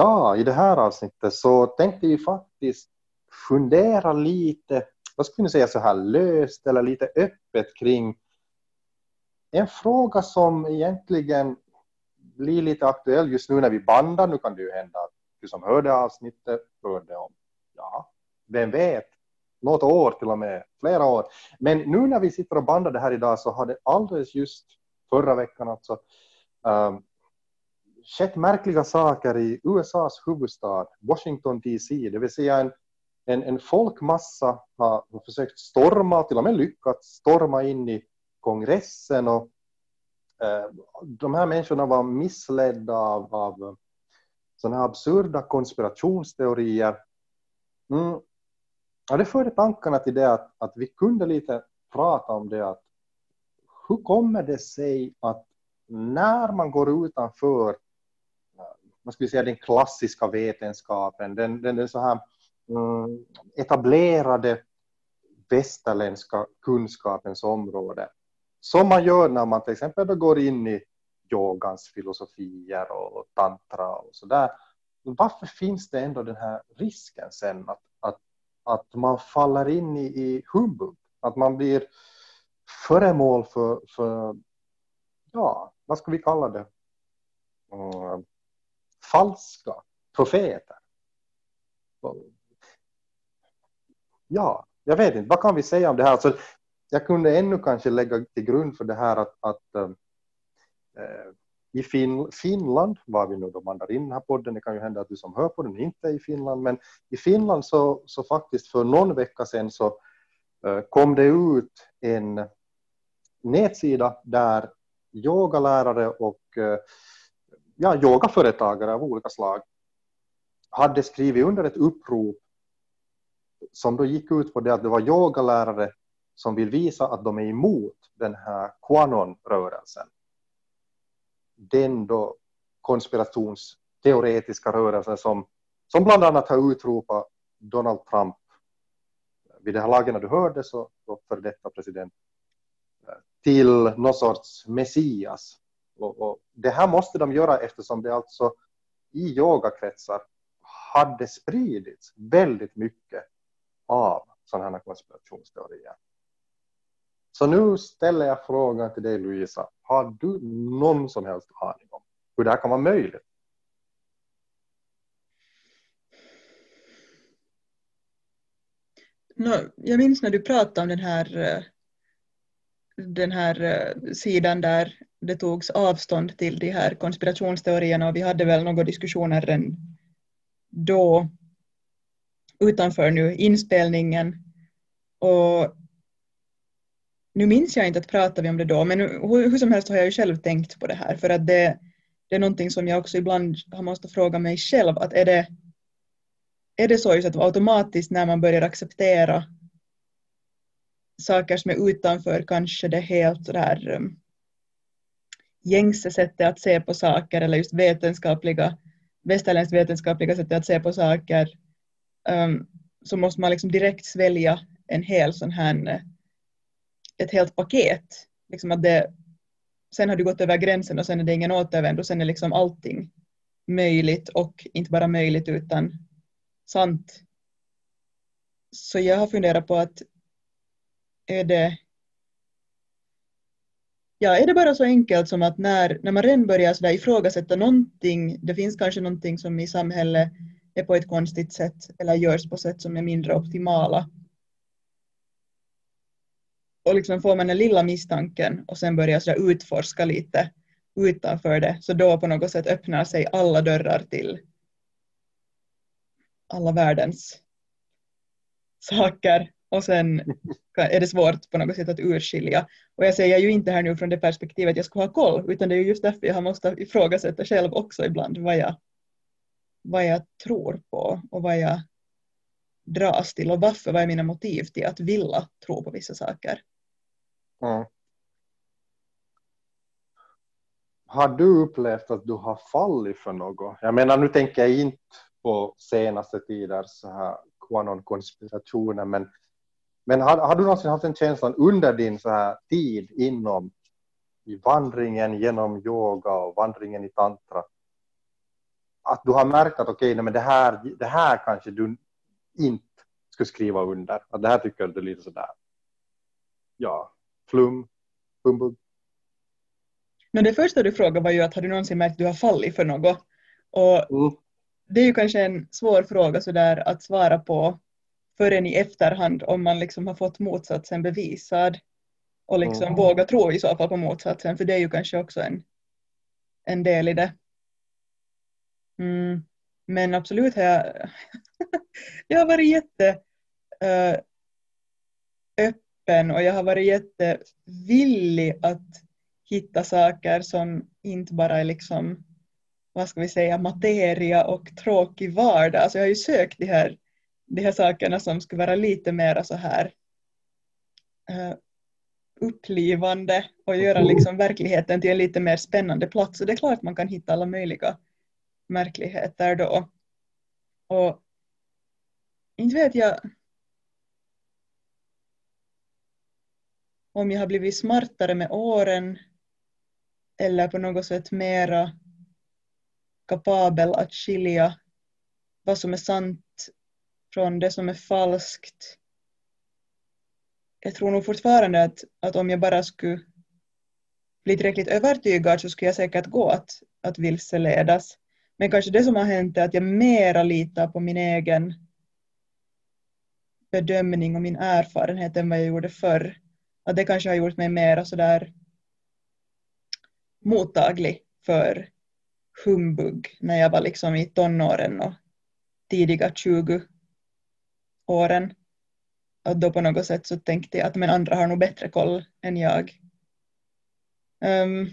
Idag i det här avsnittet så tänkte vi faktiskt fundera lite, vad skulle ni säga så här löst eller lite öppet kring en fråga som egentligen blir lite aktuell just nu när vi bandar. Nu kan det ju hända att du som hörde avsnittet hörde om, ja, vem vet, något år till och med, flera år. Men nu när vi sitter och bandar det här idag så har det alldeles just förra veckan alltså um, skett märkliga saker i USAs huvudstad Washington DC, det vill säga en, en, en folkmassa har, har försökt storma, till och med lyckats storma in i kongressen och eh, de här människorna var missledda av, av eh, sådana absurda konspirationsteorier. Mm. Ja, det förde tankarna till det att, att vi kunde lite prata om det att hur kommer det sig att när man går utanför man skulle säga den klassiska vetenskapen, den, den, den så här mm, etablerade västerländska kunskapens område. Som man gör när man till exempel då går in i yogans filosofier och tantra och så där. Varför finns det ändå den här risken sen att, att, att man faller in i, i humbug? Att man blir föremål för, för ja, vad ska vi kalla det? Mm, falska profeter. Ja, jag vet inte, vad kan vi säga om det här? Alltså, jag kunde ännu kanske lägga till grund för det här att, att äh, i fin Finland, var vi nu då bandar in den här podden, det kan ju hända att du som hör på den inte är i Finland, men i Finland så, så faktiskt för någon vecka sedan så äh, kom det ut en nätsida där yogalärare och äh, ja, yogaföretagare av olika slag hade skrivit under ett upprop som då gick ut på det att det var yogalärare som vill visa att de är emot den här Quanon-rörelsen. Den då konspirationsteoretiska rörelsen som, som bland annat har utropat Donald Trump vid det här laget när du hörde så, så för detta president eh, till någon sorts messias och, och, det här måste de göra eftersom det alltså i yogakretsar hade spridits väldigt mycket av sådana här konspirationsteorier. Så nu ställer jag frågan till dig Louisa. Har du någon som helst aning om hur det här kan vara möjligt? No, jag minns när du pratade om den här, eh, den här eh, sidan där det togs avstånd till de här konspirationsteorierna och vi hade väl några diskussioner redan då utanför nu inspelningen. Och nu minns jag inte att pratade vi om det då men hur, hur, som helst har jag ju själv tänkt på det här för att det, det är någonting som jag också ibland har måste fråga mig själv att är det, är det så just att automatiskt när man börjar acceptera saker som är utanför kanske det helt sådär um, gängse sättet att se på saker eller just vetenskapliga, västerländskt vetenskapliga sättet att se på saker um, så måste man liksom direkt svälja en hel sån här, eh, ett helt paket. Liksom att det, sen har du gått över gränsen och sen är det ingen återvändo, sen är liksom allting möjligt och inte bara möjligt utan sant. Så jag har funderat på att är det Ja, är det bara så enkelt som att när, när man redan börjar så ifrågasätta någonting, det finns kanske någonting som i samhället är på ett konstigt sätt eller görs på sätt som är mindre optimala. Och liksom får man den lilla misstanken och sen börjar så utforska lite utanför det, så då på något sätt öppnar sig alla dörrar till alla världens saker och sen är det svårt på något sätt att urskilja. Och jag säger ju inte här nu från det perspektivet jag skulle ha koll, utan det är just därför jag har måste ifrågasätta själv också ibland vad jag, vad jag tror på och vad jag dras till och varför, vad är mina motiv till att vilja tro på vissa saker. Mm. Har du upplevt att du har fallit för något? Jag menar, nu tänker jag inte på senaste tiders så här konspirationer, men, men har, har, du någonsin haft en känsla under din så här tid inom i vandringen genom yoga och vandringen i tantra att du har märkt att okej, okay, men det här, det här kanske du inte skulle skriva under. Att det här tycker du är lite sådär, ja, flum, humbug. Men det första du frågade var ju att har du någonsin märkt att du har fallit för något? Och mm. det är ju kanske en svår fråga sådär att svara på förrän i efterhand om man liksom har fått motsatsen bevisad och liksom mm. våga tro i så fall på motsatsen för det är ju kanske också en, en del i det. Mm. Men absolut har jag, jag har varit jätte uh, öppen och jag har varit jättevillig att hitta saker som inte bara är liksom, vad ska vi säga, materia och tråkig vardag. Alltså jag har ju sökt de här, de här sakerna som skulle vara lite mer så här uh, upplivande och göra liksom verkligheten till en lite mer spännande plats. Och det är klart man kan hitta alla möjliga märkligheter då. Och inte vet jag om jag har blivit smartare med åren eller på något sätt mera kapabel att skilja vad som är sant från det som är falskt. Jag tror nog fortfarande att, att om jag bara skulle bli tillräckligt övertygad så skulle jag säkert gå att, att vilseledas. Men kanske det som har hänt är att jag mera litar på min egen bedömning och min erfarenhet än vad jag gjorde förr. Att det kanske har gjort mig mera sådär mottaglig för humbug när jag var liksom i tonåren och tidiga 20 åren. och då på något sätt så tänkte jag att men andra har nog bättre koll än jag. Um,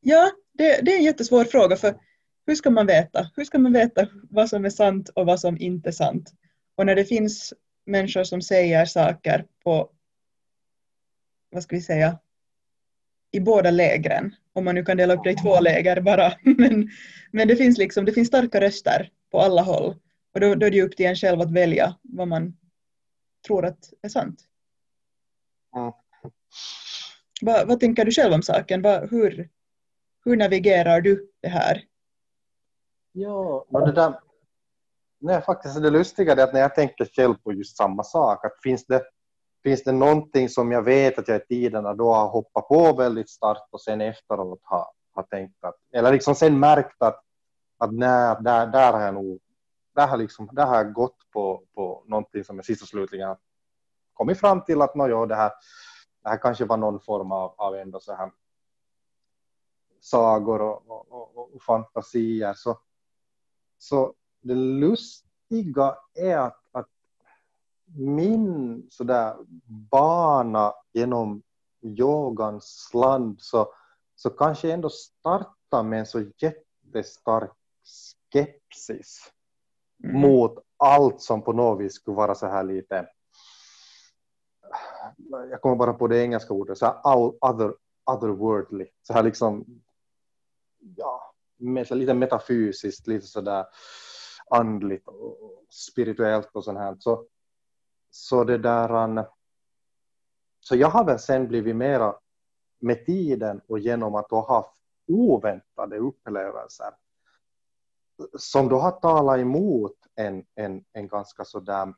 Ja, det, det, är en jättesvår fråga för hur ska man veta? Hur ska man veta vad som är sant och vad som inte är sant? Och när det finns människor som säger saker på, vad ska vi säga, i båda lägren, om man nu kan dela upp det i två läger bara, men, men det, finns liksom, det finns starka röster på alla håll och då, då är det upp till en själv att välja vad man tror att är sant. Mm. Vad, vad tänker du själv om saken? Vad, hur, hur navigerar du det här? Ja, det där, nej, faktiskt det lustiga är att när jag tänker själv på just samma sak, att finns det, finns det någonting som jag vet att jag i tiderna då har hoppat på väldigt starkt och sen efteråt har, har tänkt att, eller liksom sen märkt att, att nej, där, där har jag nog, där har, liksom, där har jag gått på, på någonting som jag sist och slutligen kommit fram till att no, det, här, det här kanske var någon form av, av ändå så här sagor och, och, och, fantasier. Så, så det lustiga är att min sådär bana genom yogans land så, så kanske ändå starta med en så jättestark skepsis mm. mot allt som på något vis skulle vara så här lite jag kommer bara på det engelska ordet, så här other, otherworldly, så här liksom ja, lite metafysiskt, lite sådär andligt och spirituellt och sånt här. Så, så det där, så jag har väl sen blivit mera med tiden och genom att ha haft oväntade upplevelser som då har talat emot en, en, en ganska sådär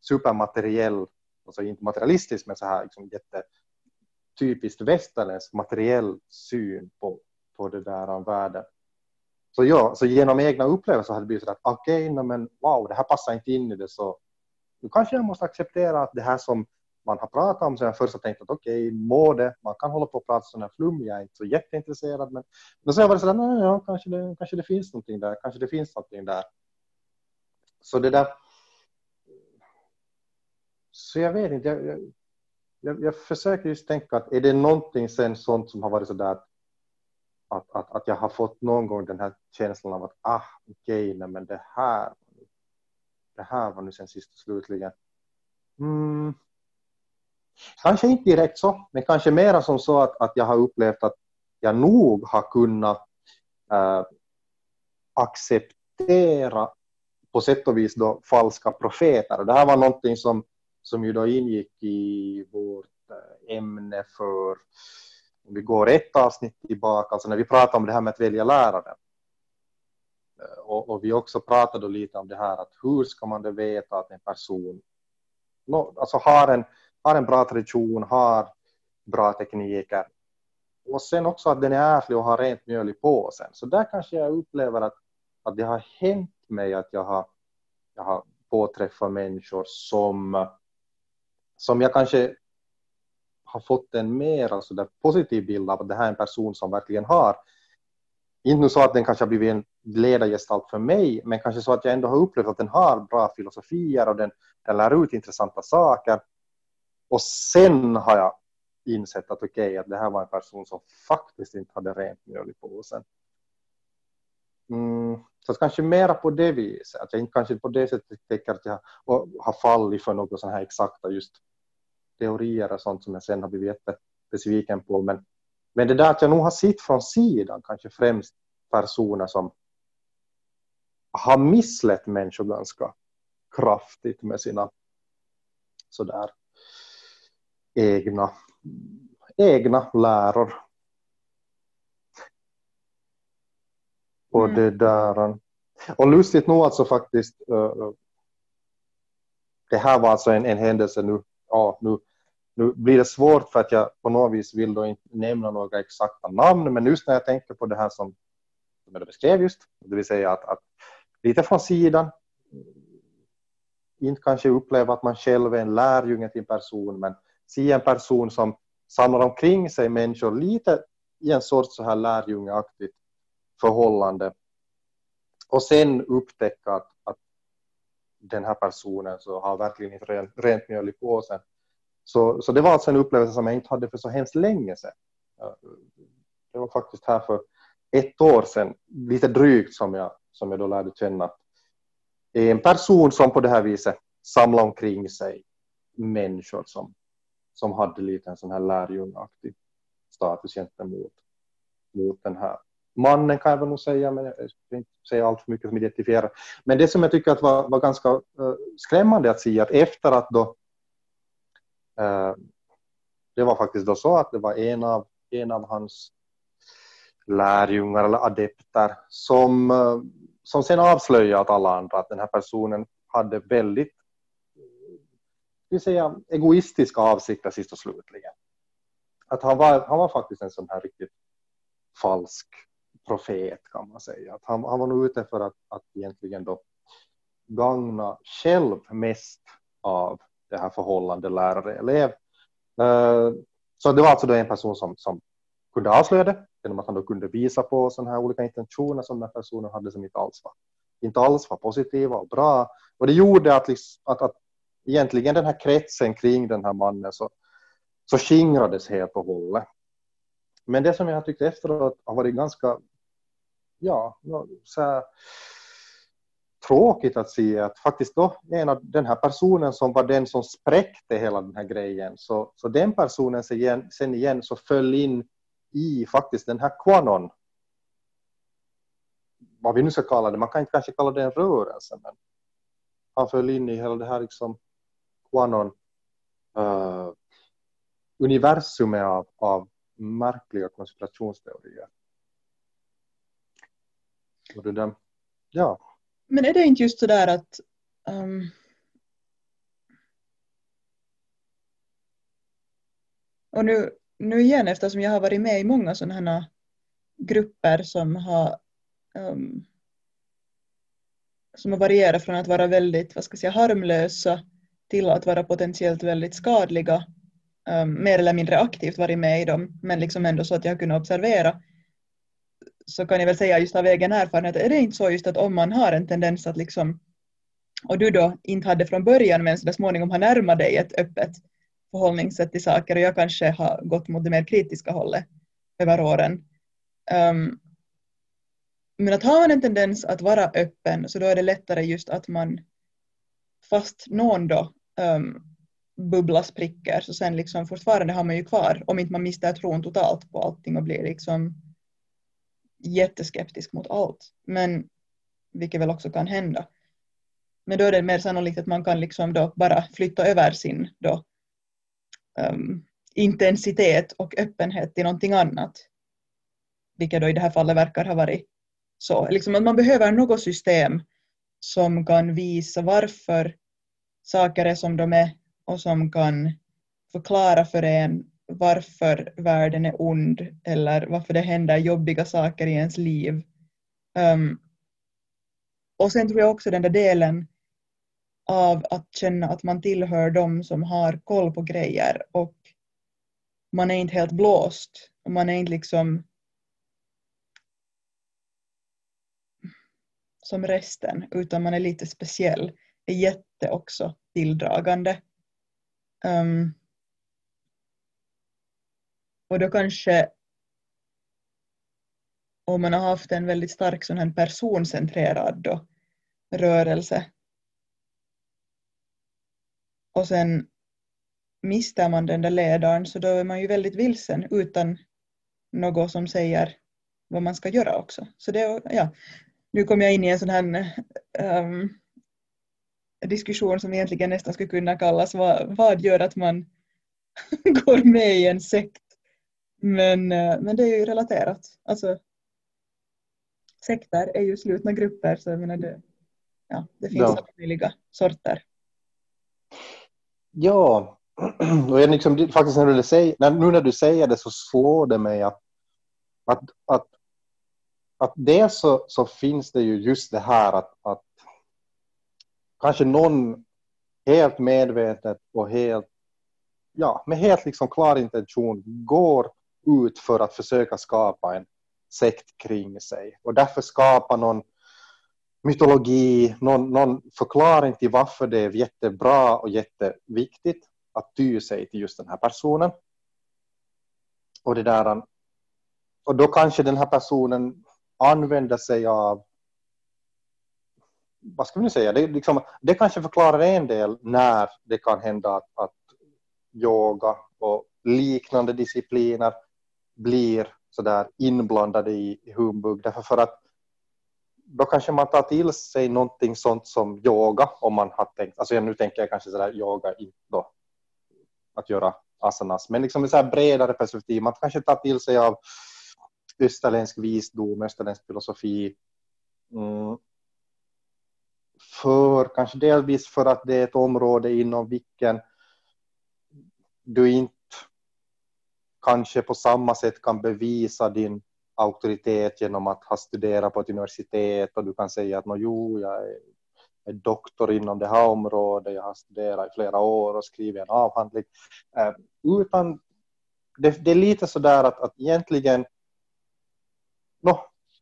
supermateriell, alltså inte materialistisk men så här liksom jättetypiskt västerländsk materiell syn på, på det där världen. Så ja, så genom egna upplevelser har det blivit så att okej, okay, men wow, det här passar inte in i det så nu kanske jag måste acceptera att det här som man har pratat om så jag först har tänkt att okej, okay, må det, man kan hålla på och prata sådana här flum, jag är inte så jätteintresserad men, men så har jag varit sådär, nej, ja, kanske, det, kanske det finns någonting där, kanske det finns någonting där. Så det där, så jag vet inte, jag, jag, jag försöker just tänka att är det någonting sen sånt som har varit sådär att, att, att, att jag har fått någon gång den här känslan av att ah, okej, okay, men det här, det här var nu sen sist och slutligen. Mm. Kanske inte direkt så, men kanske mera som så att, att jag har upplevt att jag nog har kunnat äh, acceptera på sätt och vis då falska profeter. Det här var någonting som, som ju då ingick i vårt eh, ämne för, om vi går ett avsnitt tillbaka, alltså när vi pratade om det här med att välja lärare. Eh, och, och vi också pratade lite om det här att hur ska man då veta att en person alltså har en, har en bra tradition, har bra tekniker. Och sen också att den är ärlig och har rent mjöl i påsen. Så där kanske jag upplever att, att det har hänt mig att jag har, jag har påträffat människor som, som jag kanske har fått en mer alltså positiv bild av att det här är en person som verkligen har inte så att den kanske har blivit en ledargestalt för mig, men kanske så att jag ändå har upplevt att den har bra filosofier och den, den lär ut intressanta saker. Och sen har jag insett att okej, okay, att det här var en person som faktiskt inte hade rent mjöl i påsen. Mm, så kanske mera på det viset, att jag inte kanske på det sättet tänker att jag har fallit för något sådana här exakta just teorier och sånt som jag sen har blivit jättebesviken på. Men, men det där att jag nog har sett från sidan, kanske främst personer som har misslett människor ganska kraftigt med sina sådär egna, egna läror. Och mm. det där. Och lustigt nog alltså faktiskt. Uh, det här var alltså en, en händelse nu. Ja, nu, nu blir det svårt för att jag på något vis vill då inte nämna några exakta namn. Men just när jag tänker på det här som, som jag beskrev just. Det vill säga att, att lite från sidan. Inte kanske uppleva att man själv är en lärjunge till en person, men se en person som samlar omkring sig människor lite i en sorts så här lärjungeaktigt förhållande. Och sen upptäcka att, att den här personen så har verkligen inte rent, rent mjöl i påsen. Så, så det var alltså en upplevelse som jag inte hade för så hemskt länge sedan. Det var faktiskt här för ett år sedan, lite drygt, som jag som jag då lärde känna. En person som på det här viset samlade omkring sig människor som, som hade lite en sån här lärjungeaktig status gentemot mot den här mannen kan jag väl nog säga, men jag ska inte säga allt för mycket som identifierar. Men det som jag tycker att var, var ganska uh, skrämmande att se att efter att då uh, det var faktiskt då så att det var en av, en av hans lärjungar eller adepter som eh, som sen avslöjat alla andra att den här personen hade väldigt vill säga, egoistiska avsikter sist och slutligen. Att han var, han var faktiskt en sån här riktigt falsk profet kan man säga. Att han, han var nog ute för att, att egentligen då gagna själv mest av det här förhållandet lärare-elev. Eh, så det var alltså då en person som, som kunde avslöja det genom att han då kunde visa på sådana här olika intentioner som den personen hade som inte alls var, inte alls var positiva och bra. Och det gjorde att, liksom, att, att egentligen den här kretsen kring den här mannen så, så skingrades helt och hållet. Men det som jag har tyckt efteråt har varit ganska, ja, så här, tråkigt att se att faktiskt då en av den här personen som var den som spräckte hela den här grejen så, så den personen sen igen, sen igen så föll in i faktiskt den här Quanon, vad vi nu ska kalla det, man kan inte kanske kalla det en rörelse, men han föll in i hela det här liksom Quanon uh, universumet av, av märkliga konspirationsteorier. Och det där, ja. Men är det inte just så där att um, och nu nu igen eftersom jag har varit med i många sådana här grupper som har um, som har varierat från att vara väldigt vad ska jag säga, harmlösa till att vara potentiellt väldigt skadliga, um, mer eller mindre aktivt varit med i dem, men liksom ändå så att jag har kunnat observera, så kan jag väl säga just av egen erfarenhet, är det inte så just att om man har en tendens att liksom, och du då inte hade från början men så småningom har närmat dig ett öppet förhållningssätt till saker och jag kanske har gått mot det mer kritiska hållet över åren. Um, men att har man en tendens att vara öppen så då är det lättare just att man fast någon då ehm, um, bubbla spricker så sen liksom fortfarande har man ju kvar om inte man mister tron totalt på allting och blir liksom jätteskeptisk mot allt. Men vilket väl också kan hända. Men då är det mer sannolikt att man kan liksom då bara flytta över sin då, um, intensitet och öppenhet till någonting annat. Vilket då i det här fallet verkar ha varit så. Liksom att man behöver något system som kan visa varför saker är som de är och som kan förklara för en varför världen är ond eller varför det händer jobbiga saker i ens liv. Um, och sen tror jag också den där delen av att känna att man tillhör de som har koll på grejer och man är inte helt blåst och man är inte liksom som resten utan man är lite speciell är jätte också tilldragande. Um, och då kanske om man har haft en väldigt stark sån här personcentrerad då, rörelse och sen mister man den där ledaren så då är man ju väldigt vilsen utan något som säger vad man ska göra också. Så det, ja, nu kom jag in i en sån här um, diskussion som egentligen nästan skulle kunna kallas vad, vad gör att man går med i en sekt. Men, uh, men det är ju relaterat. Alltså, sekter är ju slutna grupper så jag menar det, ja, det finns ja. alla möjliga sorter. Ja, och jag liksom, faktiskt när du säger, när, nu när du säger det så slår det mig att, att, att, att dels så, så finns det ju just det här att, att kanske någon helt medvetet och helt, ja, med helt liksom klar intention går ut för att försöka skapa en sekt kring sig. Och därför skapa någon mytologi, någon, någon förklaring till varför det är jättebra och jätteviktigt att ty sig till just den här personen. Och, det där, och då kanske den här personen använder sig av vad ska vi nu säga, det, liksom, det kanske förklarar en del när det kan hända att, att yoga och liknande discipliner blir sådär inblandade i, humbug. Därför för att då kanske man tar till sig någonting sånt som yoga om man har tänkt, alltså nu tänker jag kanske sådär yoga inte då att göra asanas, men liksom i så här bredare perspektiv, man kanske tar till sig av österländsk visdom, österländsk filosofi, mm. för kanske delvis för att det är ett område inom vilken du inte kanske på samma sätt kan bevisa din auktoritet genom att ha studerat på ett universitet och du kan säga att jo, jag är, är doktor inom det här området, jag har studerat i flera år och skrivit en avhandling. Eh, utan det, det, är lite så där att, att egentligen no,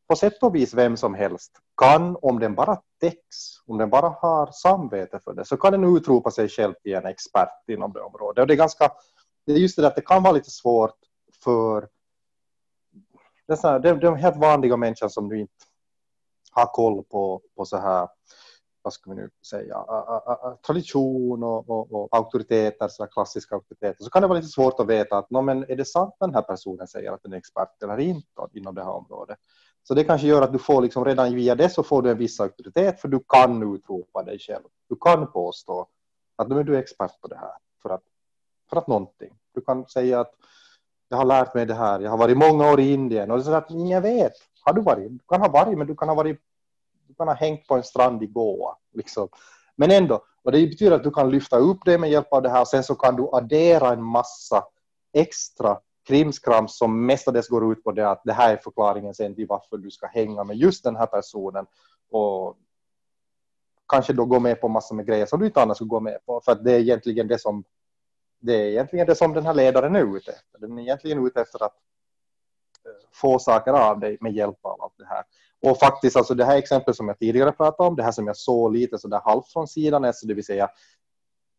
på sätt och vis vem som helst kan, om den bara täcks, om den bara har samvete för det, så kan den utropa sig själv till en expert inom det området. Och det är ganska, det är just det att det kan vara lite svårt för det är, så här, de, de helt vanliga människor som du inte har koll på, på så här, vad ska vi nu säga, a, a, a, tradition och, och, och auktoriteter, så klassiska auktoriteter, så kan det vara lite svårt att veta att no, men är det sant den här personen säger att den är expert eller inte inom det här området. Så det kanske gör att du får liksom redan via det så får du en viss auktoritet för du kan utropa dig själv. Du kan påstå att du är expert på det här för att, för att någonting. Du kan säga att jag har lärt mig det här, jag har varit många år i Indien och det är så att ingen vet. Har du varit? Du kan ha varit, men du kan ha varit du kan ha hängt på en strand i Goa. Liksom. Men ändå, och det betyder att du kan lyfta upp det med hjälp av det här och sen så kan du addera en massa extra krimskrams som mestadels går ut på det att det här är förklaringen sen till varför du ska hänga med just den här personen och kanske då gå med på massor med grejer som du inte annars skulle gå med på. För att det är egentligen det som det är egentligen det som den här ledaren är ute efter. Den är egentligen ute efter att eh, få saker av dig med hjälp av allt det här. Och faktiskt, alltså det här exemplet som jag tidigare pratade om, det här som jag såg lite så där halvt från sidan, alltså det vill säga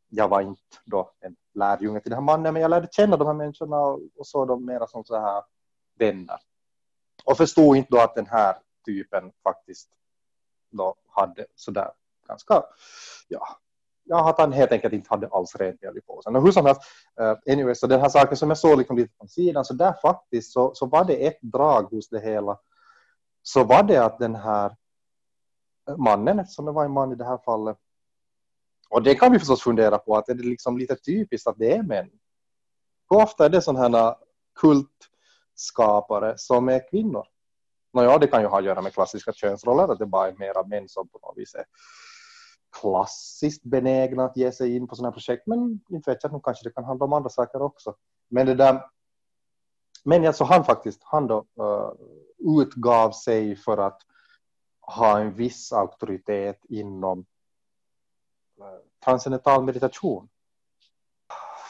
jag var inte då en lärjunge till den här mannen, men jag lärde känna de här människorna och såg dem mera som så här vänner. Och förstod inte då att den här typen faktiskt då hade sådär ganska, ja, ja, att han helt enkelt inte hade alls rent mjöl i påsen. Och hur som helst, eh, uh, anyway, så den här saken som jag såg liksom lite från sidan, så där faktiskt så, så var det ett drag hos det hela. Så var det att den här mannen, eftersom det var en man i det här fallet, och det kan vi förstås fundera på, att är det liksom lite typiskt att det är män? Hur ofta är det sådana här kultskapare som är kvinnor? Nåja, det kan ju ha att göra med klassiska könsroller, att det bara är mera män som på något vis är klassiskt benägna att ge sig in på sådana här projekt, men inte vet jag, nu kanske det kan handla om andra saker också. Men det där, men alltså han faktiskt, han då uh, utgav sig för att ha en viss auktoritet inom eh, transcendental meditation.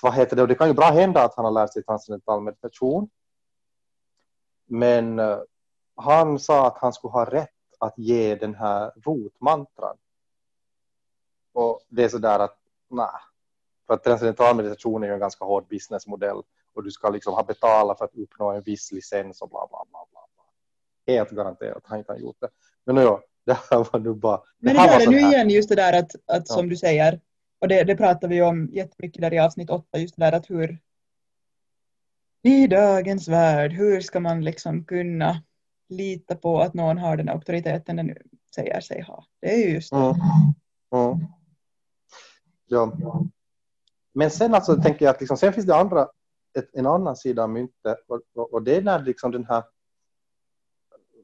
Vad heter det? Och det kan ju bra hända att han har lärt sig transcendental meditation. Men eh, han sa att han skulle ha rätt att ge den här rotmantran och det är så där att nej, för att transcendental meditation är ju en ganska hård businessmodell och du ska liksom ha betalat för att uppnå en viss licens och bla bla bla. bla. Helt garanterat han inte har gjort det. Men ja, det här var nu bara... Men det, det är nu igen just det där att, att som ja. du säger, och det, det pratar vi om jättemycket där i avsnitt åtta, just det där att hur i dagens värld, hur ska man liksom kunna lita på att någon har den auktoriteten den säger sig ha? Det är ju just det. Mm. Mm. Ja. Men sen alltså tänker jag att liksom, sen finns det andra, ett, en annan sida av myntet och, och, och, det är när liksom den här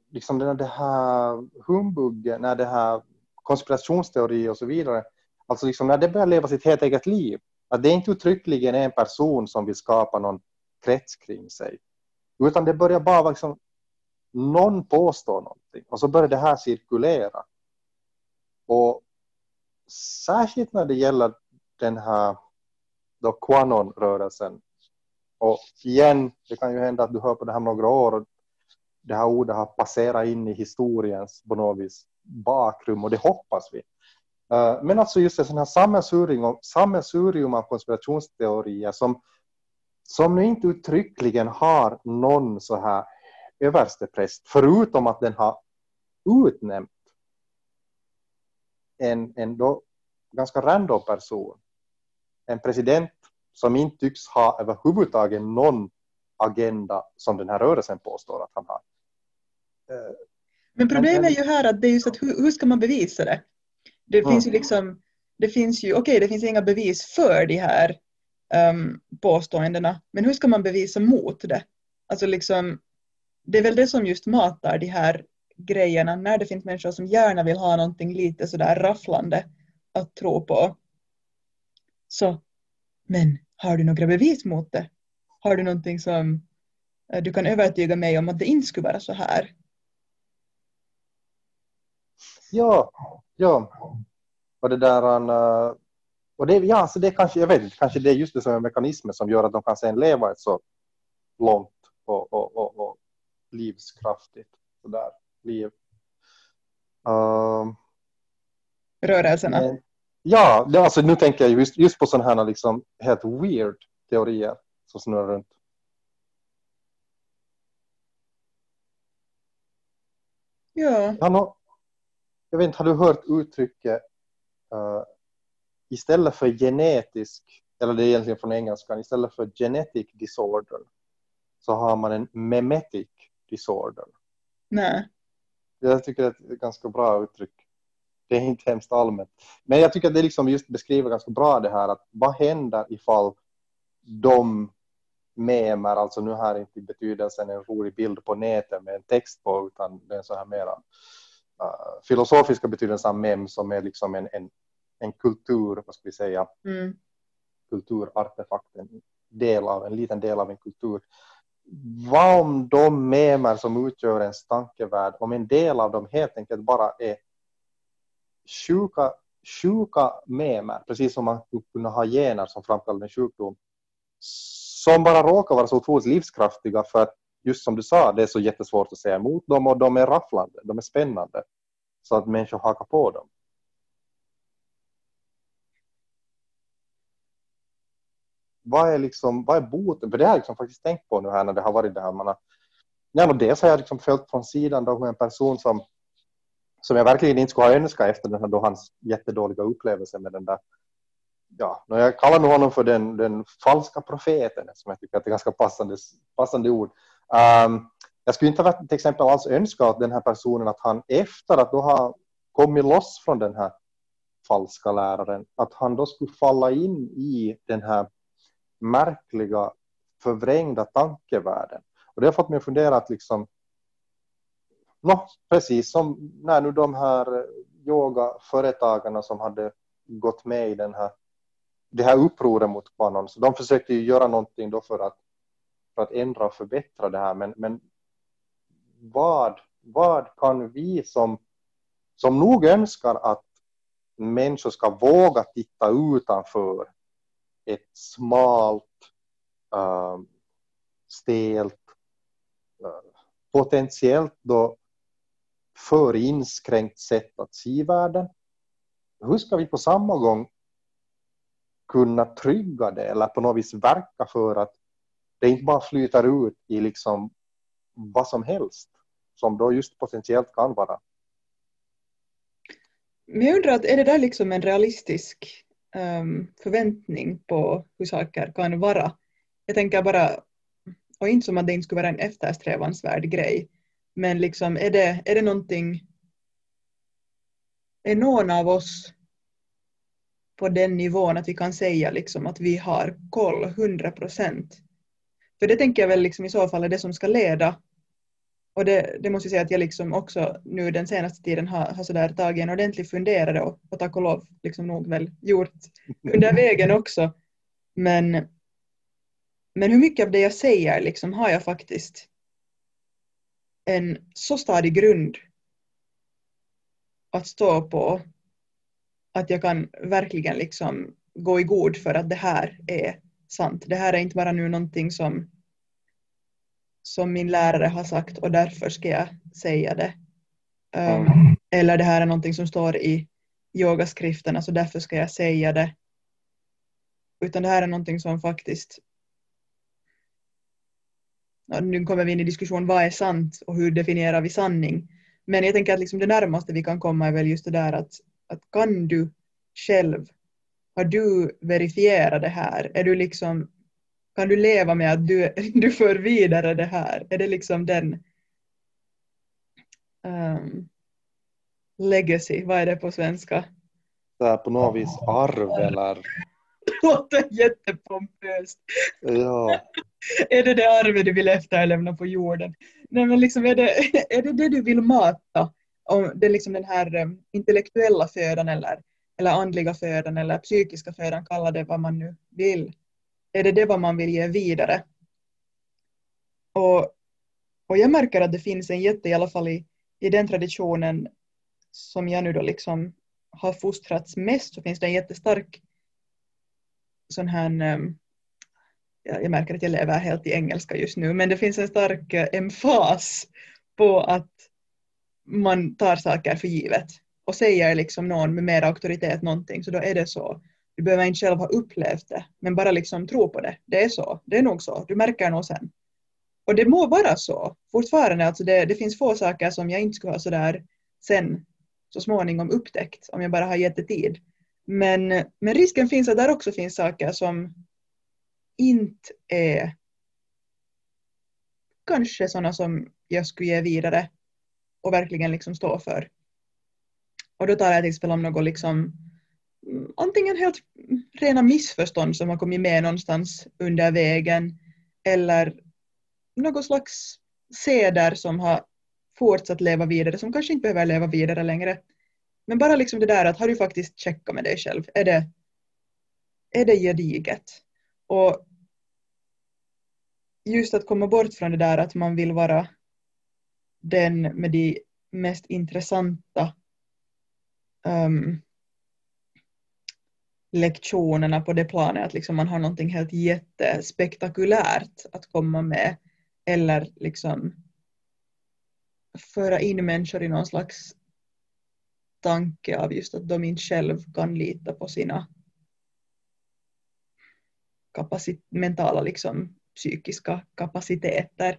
liksom den, det här humbuggen, när det här konspirationsteori och så vidare, alltså liksom när det börjar leva sitt helt eget liv, att det är inte uttryckligen en person som vill skapa någon krets kring sig, utan det börjar bara liksom någon påstår någonting och så börjar det här cirkulera. Och särskilt när det gäller den här då Quanon-rörelsen. Och igen, det kan ju hända att du hör på det här några år och det här ordet har passerat in i historiens på något vis bakrum och det hoppas vi. Eh, men alltså just en sån här sammelsurium, sammelsurium av konspirationsteorier som, som nu inte uttryckligen har någon så här överstepräst, förutom att den har utnämnt en, en då ganska random person, en president som inte tycks ha överhuvudtaget någon agenda som den här rörelsen påstår att han har. Eh, Men problemet är ju här att det är just att hur, hur ska man bevisa det? Det mm. finns ju liksom, det finns ju, okej okay, det finns inga bevis för de här um, påståendena, men hur ska man bevisa mot det? Alltså liksom, det är väl det som just matar de här grejerna när det finns människor som gärna vill ha någonting lite sådär rafflande att tro på. Så, men har du några bevis mot det? Har du någonting som eh, du kan övertyga mig om att det inte skulle vara så här? Ja, ja. Och det där eh, och det, ja, så det kanske, jag vet inte, kanske det är just det som är mekanismen som gör att de kan sen leva ett så långt och, och, och, och livskraftigt sådär liv. Uh, Rörelserna? Men, ja, alltså nu tänker jag just, just på sådana här liksom helt weird teorier som snurrar runt. Ja. Han jag vet inte, har du hört uttrycket uh, istället för genetisk, eller det är egentligen från engelskan, istället för genetic disorder så har man en memetic disorder. Nej. Jag tycker det är ett ganska bra uttryck. Det är inte hemskt allmänt. Men jag tycker att det liksom just beskriver ganska bra det här att vad händer ifall de memer, alltså nu här inte i betydelsen en rolig bild på nätet med en text på utan är så här mera uh, filosofiska betydelsen av mem som är liksom en, en, en kultur, vad ska vi säga, mm. kulturartefakt, en del av, en liten del av en kultur vad om de memer som utgör ens tankevärld, om en del av dem helt enkelt bara är sjuka sjuka memer, precis som man skulle kunna ha gener som framkallar en sjukdom, som bara råkar vara så otroligt livskraftiga för att just som du sa, det är så jättesvårt att säga emot dem och de är rafflande, de är spännande. Så att människor hakar på dem. Vad är, liksom, vad är boten? För det har jag liksom faktiskt tänkt på nu här när det har varit det här. Man har, äh, ja, dels har jag liksom följt från sidan då med en person som, som jag verkligen inte skulle ha önskat efter den här, då hans jättedåliga upplevelse med den där ja, jag kallar nog honom för den, den falska profeten, som jag tycker att det är ganska passande, passande ord. Um, jag skulle inte till exempel alls önska att den här personen att han efter att då ha kommit loss från den här falska läraren, att han då skulle falla in i den här märkliga förvrängda tankevärlden. Och det har fått mig att fundera att liksom, no, precis som när nu de här yogaföretagarna som hade gått med i den här, det här upproret mot Quanon, så de försökte ju göra någonting då för att för att ändra och förbättra det här. Men, men vad, vad kan vi som, som nog önskar att människor ska våga titta utanför ett smalt, uh, stelt, uh, potentiellt då för inskränkt sätt att se världen. Hur ska vi på samma gång kunna trygga det eller på något vis verka för att det inte bara flyter ut i liksom vad som helst som då just potentiellt kan vara. Men jag undrar, att är det där liksom en realistisk Ähm, förväntning på hur saker kan vara? Jag tänker bara, och inte som att det inte skulle vara en eftersträvansvärd grej, men liksom är det, är det någonting, är någon av oss på den nivån att vi kan säga liksom att vi har koll 100 procent för det tänker jag väl liksom i så fall är det som ska leda. Och det, det måste jag säga att jag liksom också nu den senaste tiden har, har sådär tagit en ordentlig funderare och, och tack och lov liksom nog väl gjort under vägen också. Men, men hur mycket av det jag säger liksom har jag faktiskt en så stadig grund att stå på att jag kan verkligen liksom gå i god för att det här är sant. Det här är inte bara nu någonting som, som min lärare har sagt och därför ska jag säga det. Um, eller det här är någonting som står i yogaskrifterna så därför ska jag säga det. Utan det här är någonting som faktiskt nu kommer vi in i diskussion vad är sant och hur definierar vi sanning. Men jag tänker att liksom det närmaste vi kan komma är väl just det där att, att kan du själv har du verifierat det här? Är du liksom, kan du leva med att du, du för vidare det här? Är det liksom den um, legacy, vad är det på svenska? Det är på något vis arv eller? Det låter jättepompöst. Ja. är det det arvet du vill efterlämna på jorden? Nej men liksom är det är det, det du vill mata? Om det är liksom den här um, intellektuella födan eller eller andliga födan eller psykiska födan, kalla det vad man nu vill. Är det det vad man vill ge vidare? Och, och jag märker att det finns en jätte, i alla fall i, i den traditionen som jag nu då liksom har fostrats mest, så finns det en jättestark sån här ehm, jag märker att jag lever helt i engelska just nu, men det finns en stark eh, emfas på att man tar saker för givet och säger liksom någon med mer auktoritet någonting så då är det så. Du behöver inte själv ha upplevt det men bara liksom tro på det. Det är så. Det är nog så. Du märker nog sen. Och det må vara så. Fortfarande, alltså det, det finns få saker som jag inte skulle ha sådär sen så småningom upptäckt om jag bara har gett det tid. Men, men risken finns att där också finns saker som inte är kanske sådana som jag skulle ge vidare och verkligen liksom stå för. Och då talar jag till exempel om något liksom antingen helt rena missförstånd som har kommit med någonstans under vägen eller något slags seder som har fortsatt leva vidare som kanske inte behöver leva vidare längre. Men bara liksom det där att har du faktiskt checkat med dig själv, är det, är det gediget? Och just att komma bort från det där att man vill vara den med de mest intressanta um, lektionerna på det planet att liksom man har någonting helt jättespektakulärt att komma med eller liksom föra in människor i någon slags tanke av just att de inte själv kan lita på sina kapacit mentala liksom, psykiska kapaciteter.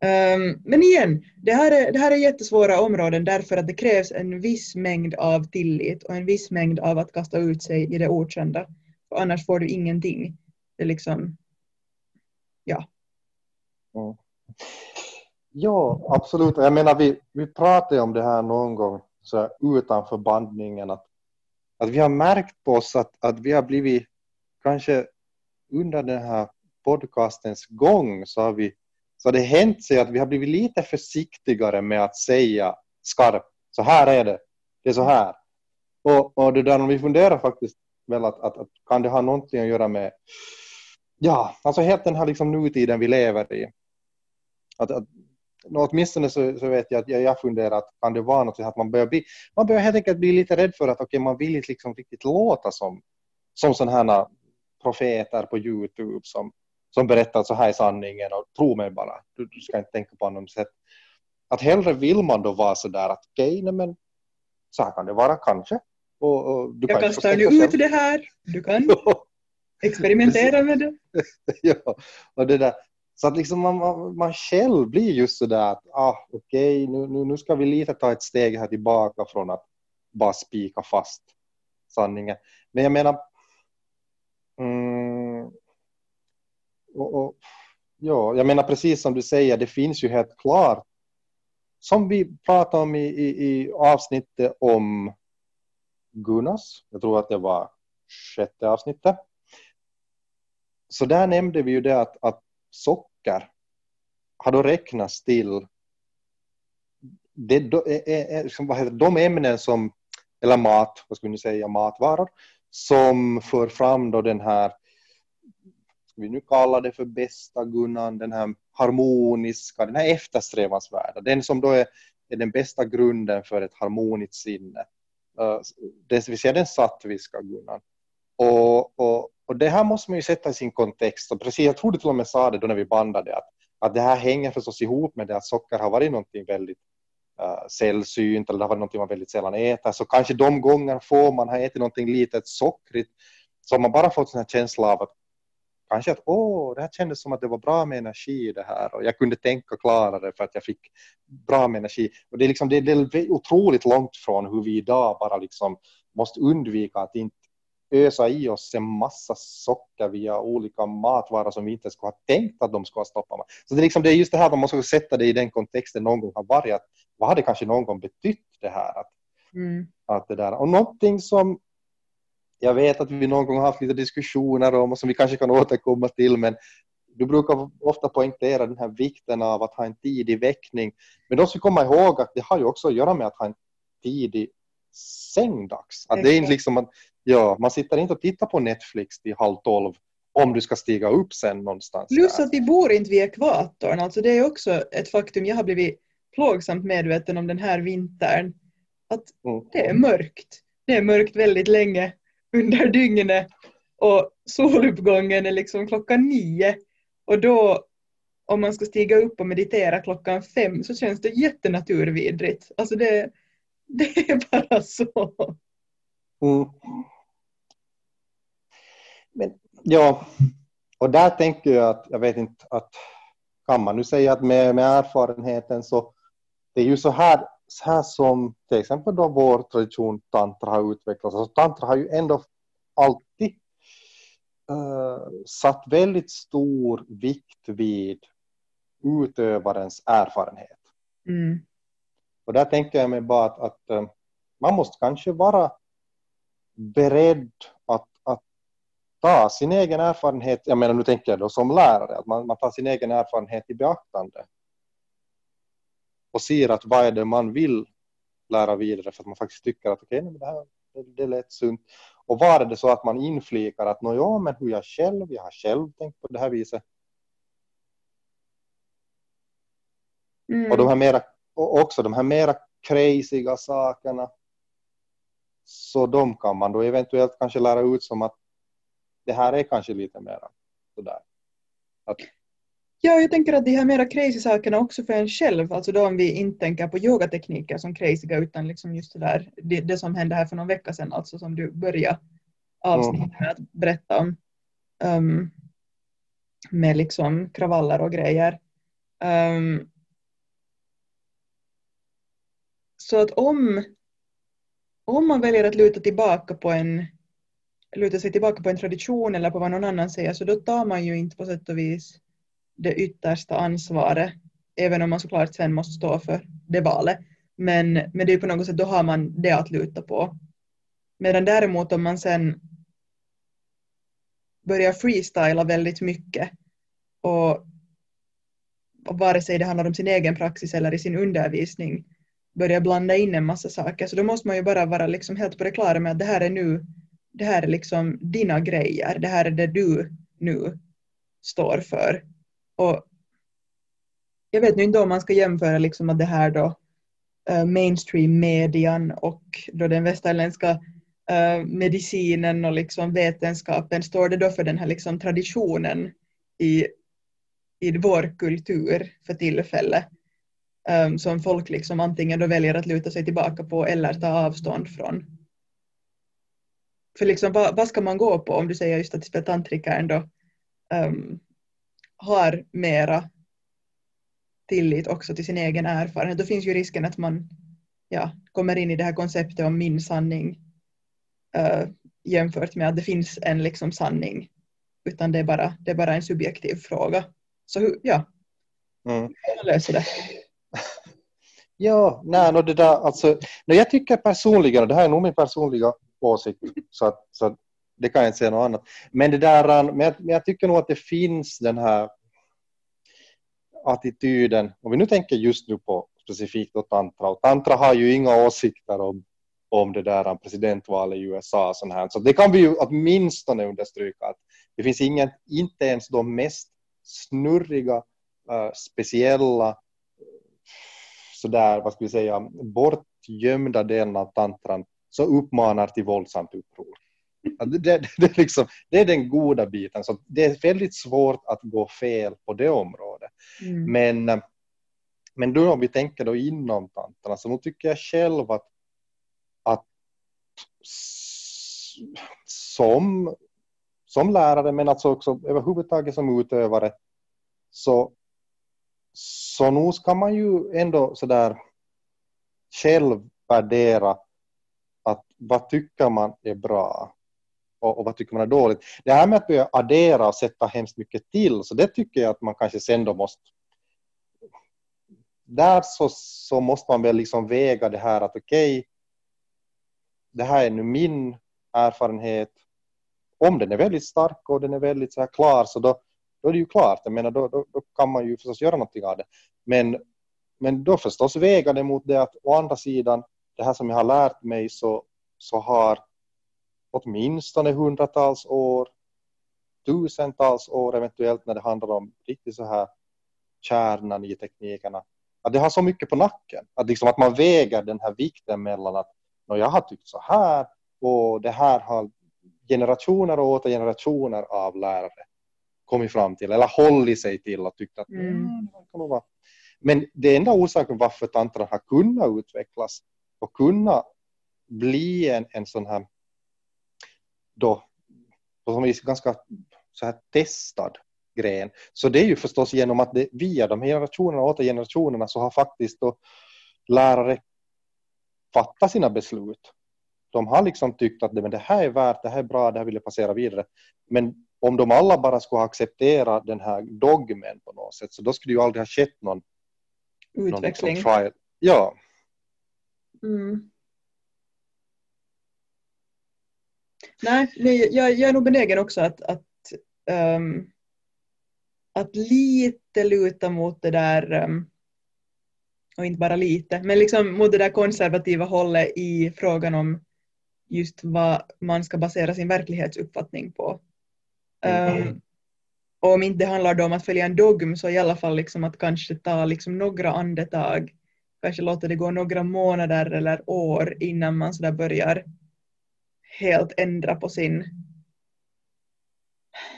Ehm, men igen, det här, är, det här är jättesvåra områden därför att det krävs en viss mängd av tillit och en viss mängd av att kasta ut sig i det okända. För annars får du ingenting. Det är liksom, ja. Mm. Ja, absolut. Jag menar, vi, vi pratade om det här någon gång så utanför bandningen att, att vi har märkt på oss att, att vi har blivit kanske under den här podcastens gång så har vi så har det hänt sig att vi har blivit lite försiktigare med att säga skarpt så här är det, det är så här. Och, och det där om vi funderar faktiskt väl att, att, att, kan det ha någonting att göra med ja, alltså helt den här liksom nutiden vi lever i. Att, att, åtminstone så, så vet jag att jag, jag funderar att kan det vara något att man börjar bli, man börjar helt enkelt bli lite rädd för att okay, man vill inte liksom riktigt låta som, som sådana här profeter på Youtube som, som berättar att så här är sanningen och tro mig bara, du, du ska inte tänka på något sätt. Att hellre vill man då vara så där att okej, okay, men så här kan det vara kanske. Och, och du jag kan kastar nu ut det här, du kan experimentera med det. ja, och det där. Så att liksom man, man, själv blir just så där att ah, okej, okay, nu, nu, nu ska vi lite ta ett steg här tillbaka från att bara spika fast sanningen. Men jag menar, mm, och, och, ja, jag menar precis som du säger, det finns ju helt klart, som vi pratade om i, i, i avsnittet om Gunas, jag tror att det var sjätte avsnittet. Så där nämnde vi ju det att, att socker har då räknats till det, vad heter, de ämnen som, eller mat, vad skulle ni säga, matvaror, som för fram då den här vi nu kallar det för bästa gunnan, den här harmoniska, den här eftersträvansvärda, den som då är, är den bästa grunden för ett harmoniskt sinne. Eh, det vill säga den sattviska gunnan. Och, och, och det här måste man ju sätta i sin kontext. Och precis, jag tror du till och med sa det då när vi bandade, att, att det här hänger förstås ihop med det att socker har varit någonting väldigt uh, sällsynt, eller det har varit någonting man väldigt sällan äter. Så kanske de gånger får man har ätit någonting litet sockrigt, så har man bara fått en känsla av att kanske att åh, det här kändes som att det var bra med energi det här och jag kunde tänka klarare för att jag fick bra med energi. Och det är, liksom, det är otroligt långt från hur vi idag bara liksom måste undvika att inte ösa i oss en massa socker via olika matvaror som vi inte skulle ha tänkt att de skulle ha stoppat med. Så det är, liksom, det är just det här, man måste sätta det i den kontexten någon gång har varit, att vad hade kanske någon gång betytt det här? Att, mm. att det där. Och någonting som jag vet att vi någon gång har haft lite diskussioner om och som vi kanske kan återkomma till, men du brukar ofta poängtera den här vikten av att ha en tidig väckning. Men då ska komma ihåg att det har ju också att göra med att ha en tidig sängdags. Att det är inte liksom att, ja, man sitter inte och tittar på Netflix till halv tolv om du ska stiga upp sen någonstans. Plus att vi bor inte vid ekvatorn, alltså det är också ett faktum. Jag har blivit plågsamt medveten om den här vintern. Att mm. det är mörkt. Det är mörkt väldigt länge under dygnet och soluppgången är liksom klockan nio och då om man ska stiga upp och meditera klockan fem så känns det jättenaturvidrigt. Alltså det, det är bara så. Mm. Men, ja, och där tänker jag att, jag vet inte, att kan man nu säga att med, med erfarenheten så det är ju så här, så här som till exempel då vår tradition tantra har utvecklats. Alltså, tantra har ju ändå alltid uh, satt väldigt stor vikt vid utövarens erfarenhet. Mm. Och där tänker jag mig bara att, att uh, man måste kanske vara beredd att, att ta sin egen erfarenhet, jag menar nu tänker jag då som lärare, att man, man tar sin egen erfarenhet i beaktande och ser att vad är det man vill lära vidare för att man faktiskt tycker att okej, okay, det här det, det lät sunt. Och var det så att man inflikar att ja, men hur jag själv, jag har själv tänkt på det här viset. Mm. Och de här mera, och också de här mera crazyga sakerna. Så de kan man då eventuellt kanske lära ut som att det här är kanske lite mer sådär. Att, Ja, jag tänker att de här mera crazy sakerna också för en själv, alltså då om vi inte tänker på yogatekniker som crazyga utan liksom just det där, det, det som hände här för någon vecka sedan, alltså som du började avsnittet med att berätta om, um, med liksom kravaller och grejer. Um, så att om, om man väljer att luta tillbaka på en luta sig tillbaka på en tradition eller på vad någon annan säger så då tar man ju inte på sätt och vis det yttersta ansvaret även om man såklart sen måste stå för det valet. Men, men det är på något sätt då har man det att luta på. Medan däremot om man sen börjar freestyla väldigt mycket och vare sig det handlar om sin egen praxis eller i sin undervisning börjar blanda in en massa saker så då måste man ju bara vara liksom helt på det klara med att det här är nu det här är liksom dina grejer, det här är det du nu står för. Och jag vet nu inte om man ska jämföra liksom att det här då eh, uh, mainstream-median och då den västerländska uh, medicinen och liksom vetenskapen, står det då för den här liksom traditionen i, i vår kultur för tillfället um, som folk liksom antingen då väljer att luta sig tillbaka på eller ta avstånd från. För liksom, vad, vad ska man gå på om du säger just att tantrikern då um, har mera tillit också till sin egen erfarenhet, då finns ju risken att man ja, kommer in i det här konceptet om min sanning uh, jämfört med att det finns en liksom sanning, utan det är bara, det är bara en subjektiv fråga. Så ja, mm. hur man löser det? Ja, nej, no, det där, alltså, no, jag tycker personligen, och det här är nog min personliga åsikt, så, att, så det kan jag inte säga något annat. Men, det där, men jag, men jag tycker nog att det finns den här attityden, om vi nu tänker just nu på specifikt då tantra, och tantra har ju inga åsikter om, om det där presidentvalet i USA. Sån här. Så det kan vi ju åtminstone understryka att det finns ingen, inte ens de mest snurriga, uh, speciella, sådär, vad ska vi säga, bortgömda delen av tantran så uppmanar till våldsamt uppror. Det, det, det, liksom, det, är den goda biten. Så det är väldigt svårt att gå fel på det området. Mm. Men, men då om vi tänker då inom tanterna så nu tycker jag själv att, att som, som lärare men alltså också överhuvudtaget som utövare så, så nu ska man ju ändå sådär själv värdera att vad tycker man är bra och, och, vad tycker man är dåligt. Det här med att börja addera och sätta hemskt mycket till, så det tycker jag att man kanske sen då måste där så, så måste man väl liksom väga det här att okej, okay, det här är nu min erfarenhet. Om den är väldigt stark och den är väldigt så här klar så då, då är det ju klart. Jag menar, då, då, då kan man ju förstås göra någonting av det. Men, men då förstås väga det mot det att å andra sidan, det här som jag har lärt mig så, så har åtminstone hundratals år, tusentals år eventuellt när det handlar om riktigt så här kärnan i teknikerna. Att det har så mycket på nacken. Att, liksom att man väger den här vikten mellan att jag har tyckt så här och det här har generationer och åter generationer av lärare kommit fram till eller hållit sig till och tyckt att mm. Mm, det Men det enda orsaken varför tantran har kunnat utvecklas och kunnat bli en, en sån här då på som vis ganska så här testad gren. Så det är ju förstås genom att det, via de generationerna och åter generationerna så har faktiskt då lärare fattat sina beslut. De har liksom tyckt att det, men det här är värt, det här är bra, det här vill jag passera vidare. Men om de alla bara skulle ha accepterat den här dogmen på något sätt så då skulle det ju aldrig ha skett någon utveckling. Någon liksom ja. Mm. Nej, jag, jag är nog benägen också att, att, um, att lite luta mot det där, um, och inte bara lite, men liksom mot det där konservativa hållet i frågan om just vad man ska basera sin verklighetsuppfattning på. Um, och om inte det handlar om att följa en dogm så i alla fall liksom att kanske ta liksom några andetag, kanske låta det gå några månader eller år innan man så börjar helt ändra på sin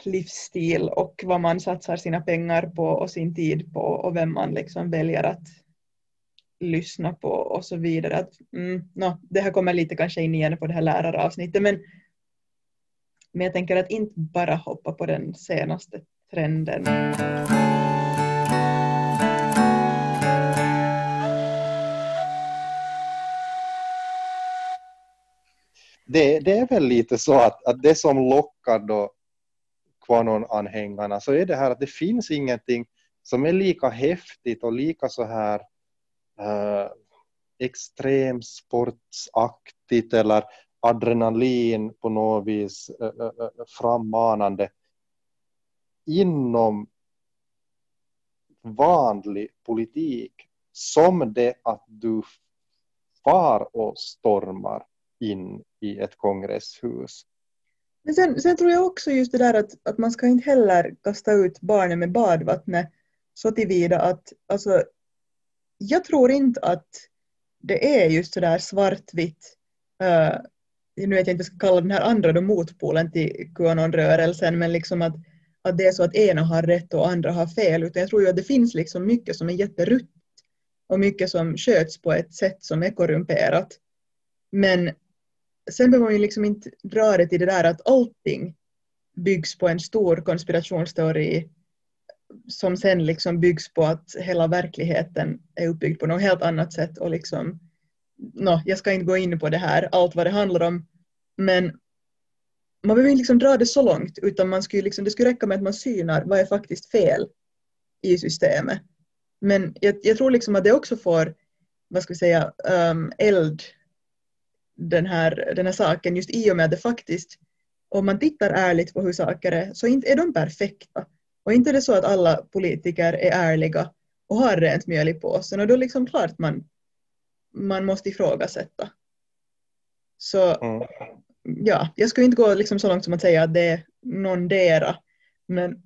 livsstil och vad man satsar sina pengar på och sin tid på och vem man liksom väljer att lyssna på och så vidare. Att, mm, no, det här kommer lite kanske in igen på det här läraravsnittet men, men jag tänker att inte bara hoppa på den senaste trenden. Det, det, är väl lite så att, att det som lockar då Quanon-anhängarna så är det här att det finns ingenting som är lika häftigt och lika så här uh, extremsportsaktigt eller adrenalin på något vis uh, uh, frammanande inom vanlig politik som det att du far och stormar in i ett kongresshus. Men sen, sen tror jag också just det där att, att man ska inte heller kasta ut barnen med badvattnet så tillvida att alltså, jag tror inte att det är just så där svartvitt uh, nu vet jag inte vad jag ska kalla den här andra då motpolen till QAnon-rörelsen men liksom att, att det är så att ena har rätt och andra har fel utan jag tror ju att det finns liksom mycket som är jätterutt och mycket som sköts på ett sätt som är korrumperat. Men sen behöver man ju liksom inte dra det till det där att allting byggs på en stor konspirationsteori som sen liksom byggs på att hela verkligheten är uppbyggd på något helt annat sätt och liksom no, jag ska inte gå in på det här, allt vad det handlar om, men man behöver inte liksom dra det så långt utan man skulle liksom, det skulle räcka med att man synar vad är faktiskt fel i systemet. Men jag, jag tror liksom att det också får, vad ska vi säga, um, eld den här, den här saken just i och med att det faktiskt, om man tittar ärligt på hur saker är, så inte är de perfekta. Och inte är det så att alla politiker är ärliga och har rent mjöl i påsen och då är det liksom klart man, man måste ifrågasätta. Så mm. ja, jag skulle inte gå liksom så långt som att säga att det är någondera, men,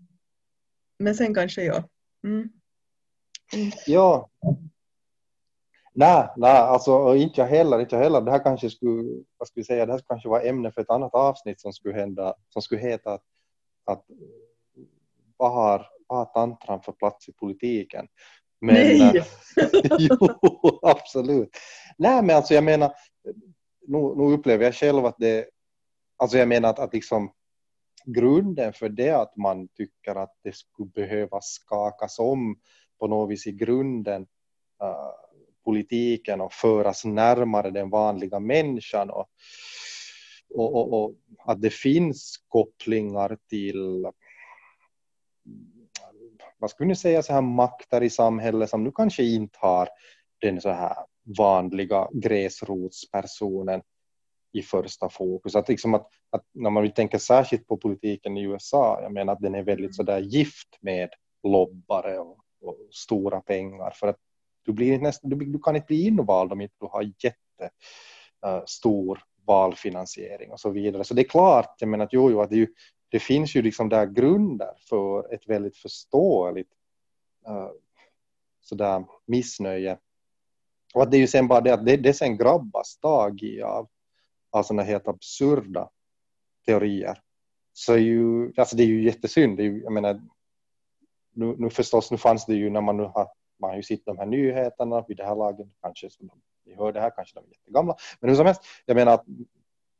men sen kanske jag. Mm. Mm. Ja, Nej, nej, alltså inte jag heller, inte jag heller. Det här kanske skulle, vad ska vi säga, det här kanske vara ämne för ett annat avsnitt som skulle hända, som skulle heta att, att vad har, vad har tantran för plats i politiken? Men, Nej! Äh, jo, absolut. Nej, men alltså jag menar, nu, nu upplever jag själv att det, alltså jag menar att, att liksom grunden för det att man tycker att det skulle behöva skakas om på något vis i grunden uh, politiken och föras närmare den vanliga människan och, och, och, och att det finns kopplingar till vad skulle ni säga så här makter i samhället som nu kanske inte har den så här vanliga gräsrotspersonen i första fokus. Att liksom att, att när man tänker särskilt på politiken i USA, jag menar att den är väldigt så där gift med lobbare och, och stora pengar för att du, blir nästan, du, du kan inte bli invald om inte du har jättestor eh, uh, valfinansiering och så vidare. Så det är klart, jag menar att, jo, jo, att det, ju, det finns ju liksom där grunder för ett väldigt förståeligt uh, sådär missnöje. Och att det är ju sen bara det att det, det sen grabbas tag i av, av sådana helt absurda teorier. Så ju, alltså det är ju jättesynd. Det är ju, jag menar, nu, nu förstås, nu fanns det ju när man nu har man har ju sett de här nyheterna vid det här laget, kanske som vi hörde här, kanske de är jättegamla, men hur som helst, jag menar att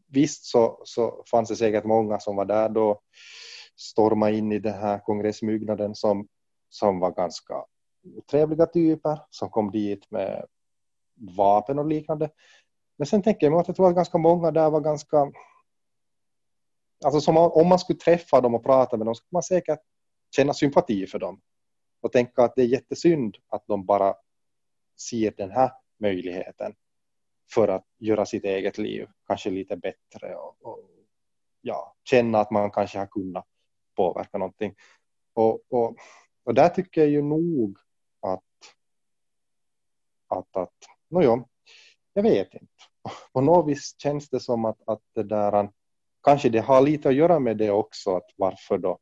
visst så, så fanns det säkert många som var där då, storma in i den här kongressbyggnaden som, som var ganska trevliga typer som kom dit med vapen och liknande. Men sen tänker jag mig att jag tror att ganska många där var ganska Alltså som om man skulle träffa dem och prata med dem skulle man säkert känna sympati för dem och tänka att det är jättesynd att de bara ser den här möjligheten för att göra sitt eget liv kanske lite bättre och, och ja, känna att man kanske har kunnat påverka någonting. Och, och, och där tycker jag ju nog att att, att no jo, jag vet inte. På något vis känns det som att, att det där kanske det har lite att göra med det också att varför då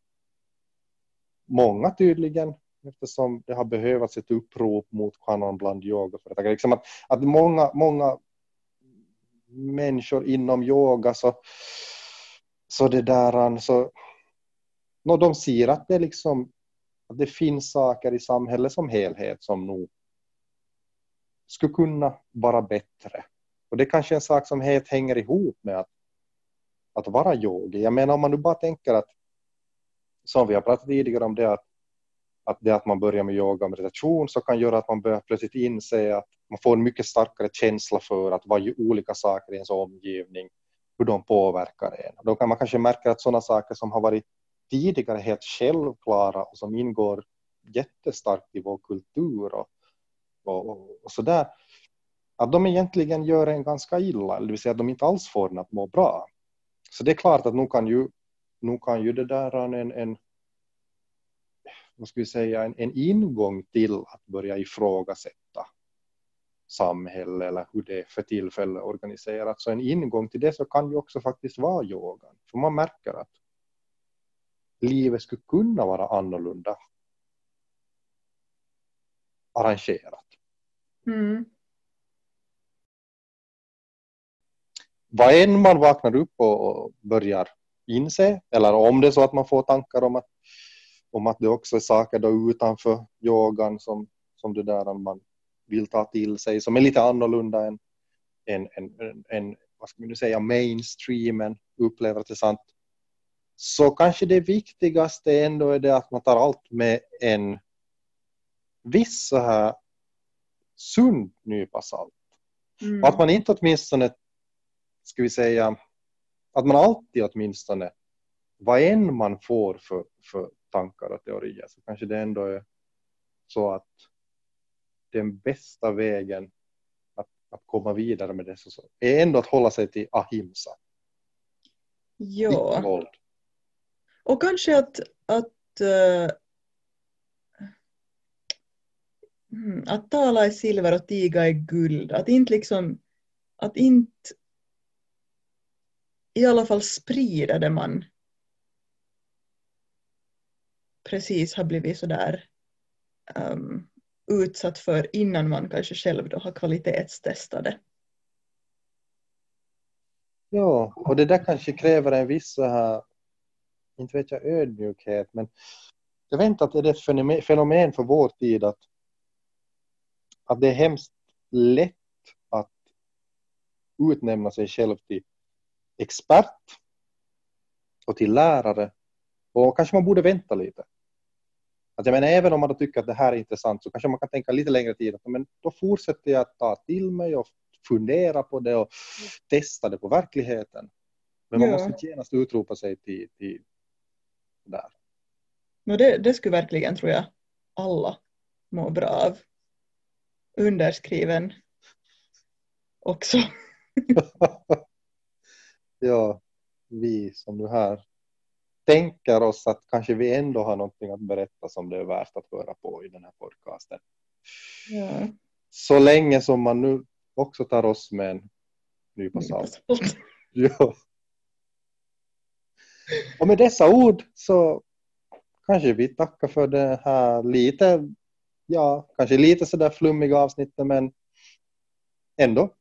många tydligen eftersom det har behövts ett upprop mot kanon bland yogaföretagare. Liksom att, att många, många människor inom yoga så, så det där så no, de ser att det liksom att det finns saker i samhället som helhet som nog skulle kunna vara bättre. Och det är kanske en sak som helt hänger ihop med att, att vara yogi. Jag menar om man nu bara tänker att som vi har pratat tidigare om det att, att det att man börjar med yoga och meditation så kan göra att man börjar plötsligt inse att man får en mycket starkare känsla för att vad olika saker i ens omgivning, hur de påverkar en. Då kan man kanske märka att sådana saker som har varit tidigare helt självklara och som ingår jättestarkt i vår kultur och, och, och, och sådär, att de egentligen gör en ganska illa, det vill säga att de inte alls får en att må bra. Så det är klart att nu kan ju, nu kan ju det där en, en vad ska vi säga, en, en ingång till att börja ifrågasätta samhälle eller hur det är för tillfället organiserat. Så en ingång till det så kan ju också faktiskt vara yogan. För man märker att livet skulle kunna vara annorlunda arrangerat. Mm. Vad än man vaknar upp och börjar inse, eller om det är så att man får tankar om att, om att det också är saker då utanför yogan som, som det där man vill ta till sig, som är lite annorlunda än, än, än, än vad ska man säga, mainstreamen upplever att det är sant så kanske det viktigaste ändå är det att man tar allt med en viss så här sund nypa salt. Mm. att man inte åtminstone, ska vi säga, att man alltid åtminstone, vad än man får för, för tankar och teorier, så kanske det ändå är så att den bästa vägen att, att komma vidare med det så, är ändå att hålla sig till ahimsa. Ja. Och kanske att, att, uh, att tala i silver och tiga i guld. Att inte liksom, att inte i alla fall sprida det man precis har blivit sådär um, utsatt för innan man kanske själv då har kvalitetstestat det. Ja, och det där kanske kräver en viss så här inte vet jag ödmjukhet, men jag vet inte att det är ett fenomen för vår tid att, att det är hemskt lätt att utnämna sig själv till expert och till lärare och kanske man borde vänta lite. Att jag menar, även om man tycker att det här är intressant så kanske man kan tänka lite längre tid. Att, men då fortsätter jag att ta till mig och fundera på det och testa det på verkligheten. Men man ja. måste inte genast utropa sig till, till där. No det, det skulle verkligen, tror jag, alla må bra av. Underskriven också. ja, vi som nu här tänker oss att kanske vi ändå har någonting att berätta som det är värt att höra på i den här podcasten. Ja. Så länge som man nu också tar oss med en nypa salt. ja. Och med dessa ord så kanske vi tackar för det här lite, ja, kanske lite sådär flummiga avsnittet men ändå.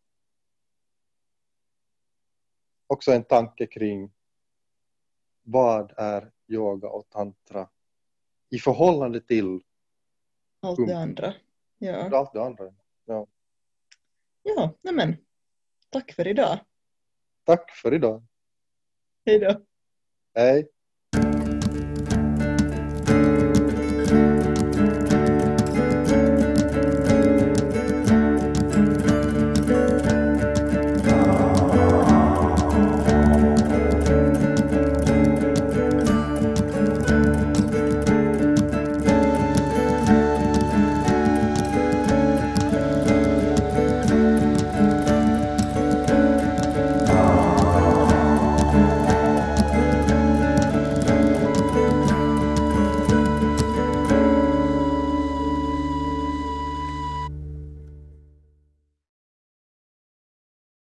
Också en tanke kring vad är yoga och tantra i förhållande till allt det andra. Ja. Allt det andra. Ja, ja men tack för idag. Tack för idag. Hej då. Hey